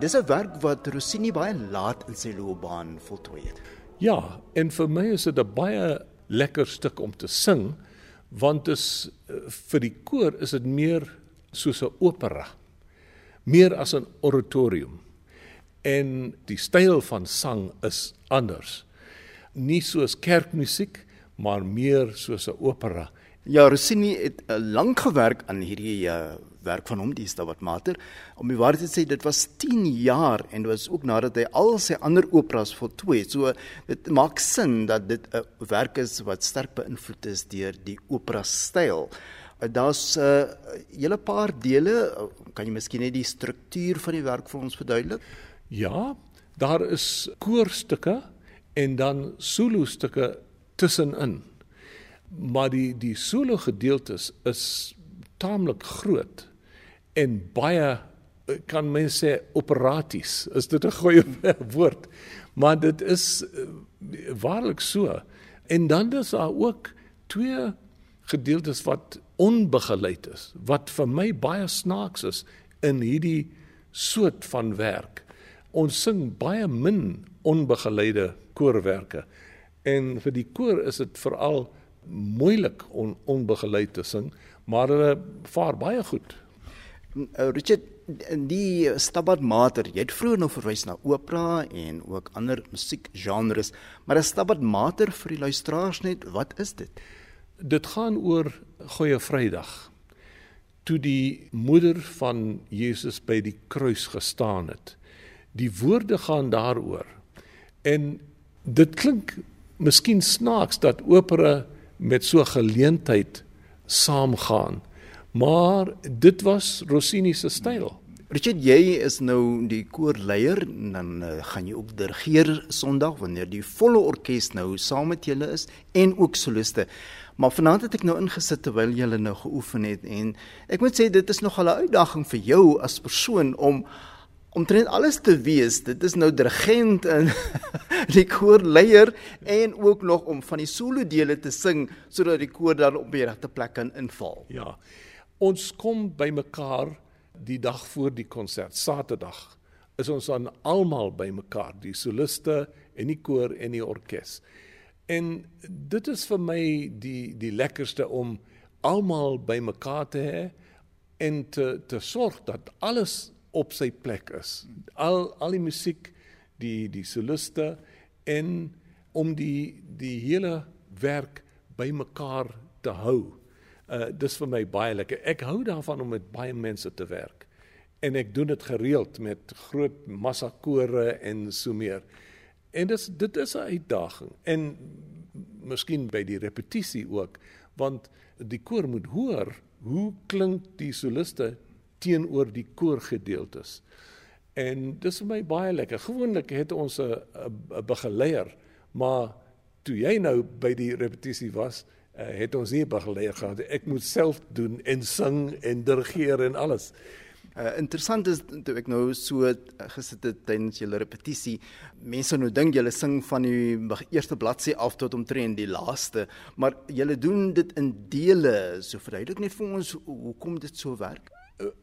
Dis 'n werk wat Rossini baie laat in sy loopbaan voltooi het. Ja, en vir my is dit 'n baie lekker stuk om te sing want is vir die koor is dit meer soos 'n opera. Meer as 'n oratorium. En die styl van sang is anders. Nie soos kerkmusiek, maar meer soos 'n opera. Ja, Rossini het uh, lank gewerk aan hierdie uh, werk van hom, die Stabat Mater. Om die waarheid te sê, dit was 10 jaar en dit was ook nadat hy al sy ander operas voltooi het. So dit maak sin dat dit 'n uh, werk is wat sterk beïnvloed is deur die opera styl. Uh, Daar's 'n uh, hele paar dele, kan jy miskien net die struktuur van die werk vir ons verduidelik? Ja, daar is koorstukke en dan solo stukke tussenin maar die die solo gedeeltes is taamlik groot en baie kan mense sê operaties. Is dit 'n goeie woord? Maar dit is eh, waarlik so. En dan is daar ook twee gedeeltes wat onbegeleid is wat vir my baie snaaks is in hierdie soort van werk. Ons sing baie min onbegeleide koorwerke en vir die koor is dit veral moeilik om on, onbegeleid te sing, maar hulle vaar baie goed. Uh, Richard, die Stabat Mater, jy het vroeër nou verwys na opera en ook ander musiekgenres, maar 'n Stabat Mater vir die luisteraars net, wat is dit? Dit gaan oor Goeie Vrydag. Toe die moeder van Jesus by die kruis gestaan het. Die woorde gaan daaroor. En dit klink miskien snaaks dat opera met so 'n geleentheid saamgaan. Maar dit was Rossini se styl. Richard, jy is nou die koorleier en dan uh, gaan jy ook dirigeer Sondag wanneer die volle orkes nou saam met julle is en ook soliste. Maar vanaand het ek nou ingesit terwyl julle nou geoefen het en ek moet sê dit is nog 'n uitdaging vir jou as persoon om omtrent alles te wees. Dit is nou dirigent en die koorleier en ook nog om van die solo dele te sing sodat die koor dan op die regte plek kan inval. Ja. Ons kom bymekaar die dag voor die konsert, Saterdag. Is ons dan almal bymekaar, die soliste en die koor en die orkes. En dit is vir my die die lekkerste om almal bymekaar te hê en te te sorg dat alles op sy plek is. Al al die musiek, die die soliste en om die die hele werk bymekaar te hou. Uh dis vir my baie lekker. Ek hou daarvan om met baie mense te werk. En ek doen dit gereeld met groot massa kore en so meer. En dis dit is 'n uitdaging. En miskien by die repetisie ook, want die koor moet hoor hoe klink die soliste teenoor die koorgedeeltes. En dis vir my baie lekker. Gewoonlik het ons 'n 'n begeleier, maar toe jy nou by die repetisie was, uh, het ons nie 'n begeleier gehad. Ek moet self doen en sing en dirigeer en alles. Uh, interessant is toe ek nou so uh, gesit het tydens julle repetisie, mense nou dink julle sing van die eerste bladsy af tot omtrent die laaste, maar julle doen dit in dele. So verduidelik net vir ons hoekom dit so werk. Eh,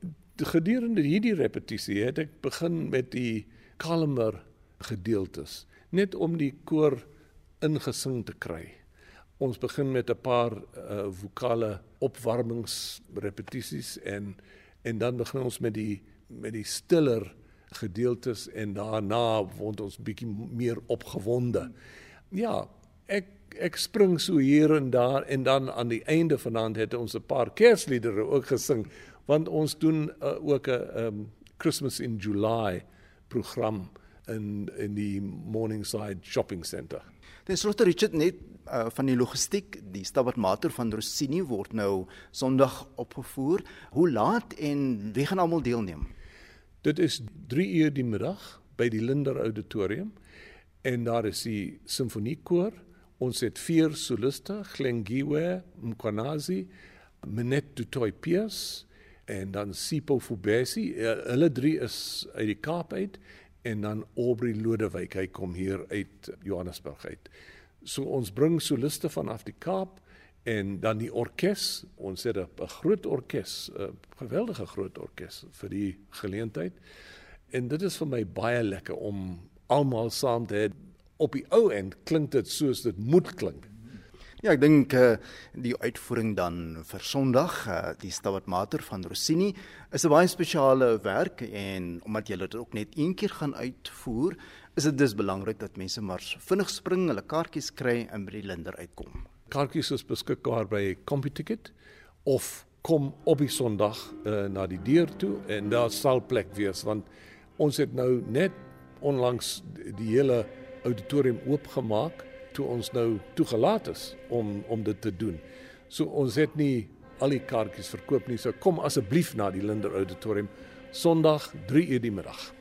gedurende hierdie repetisie het ek begin met die kalmer gedeeltes net om die koor ingesing te kry. Ons begin met 'n paar uh, vokale opwarmingsrepetisies en en dan begin ons met die met die stiller gedeeltes en daarna word ons bietjie meer opgewonde. Ja, ek ek spring so hier en daar en dan aan die einde vanaand het ons 'n paar kersliedere ook gesing want ons doen uh, ook 'n um, Christmas in July program in in die Morningside Shopping Centre. Dis Rotter Richard net uh, van die logistiek, die Stabat Mater van Rossini word nou Sondag opgevoer. Hoe laat en wie gaan almal deelneem? Dit is 3 uur die middag by die Linder Auditorium en daar is die simfoniekoor. Ons het vier soliste, Glengiwe Mkwanazi, Menet Dutoy Pierce, en dan Sipho Fubesi. Uh, hulle drie is uit die Kaap uit en dan Aubrey Lodewyk, hy kom hier uit Johannesburg uit. So ons bring soliste vanaf die Kaap en dan die orkes. Ons het 'n groot orkes, 'n geweldige groot orkes vir die geleentheid. En dit is vir my baie lekker om almal saam te hê. Op die ou end klink dit soos dit moet klink. Ja, ek dink uh, die uitvoering dan vir Sondag, uh, die Stabat Mater van Rossini, is 'n baie spesiale werk en omdat jy dit ook net een keer gaan uitvoer, is dit dus belangrik dat mense maar vinnig spring, hulle kaartjies kry en by die Linder uitkom. Kaartjies is beskikbaar by CompuTicket of kom op die Sondag uh, na die deur toe en daar sal plek wees want ons het nou net onlangs die hele auditorium oopgemaak toe ons nou toegelaat is om om dit te doen. So ons het nie al die kaartjies verkoop nie. So kom asseblief na die Linder Auditorium Sondag 3:00 die middag.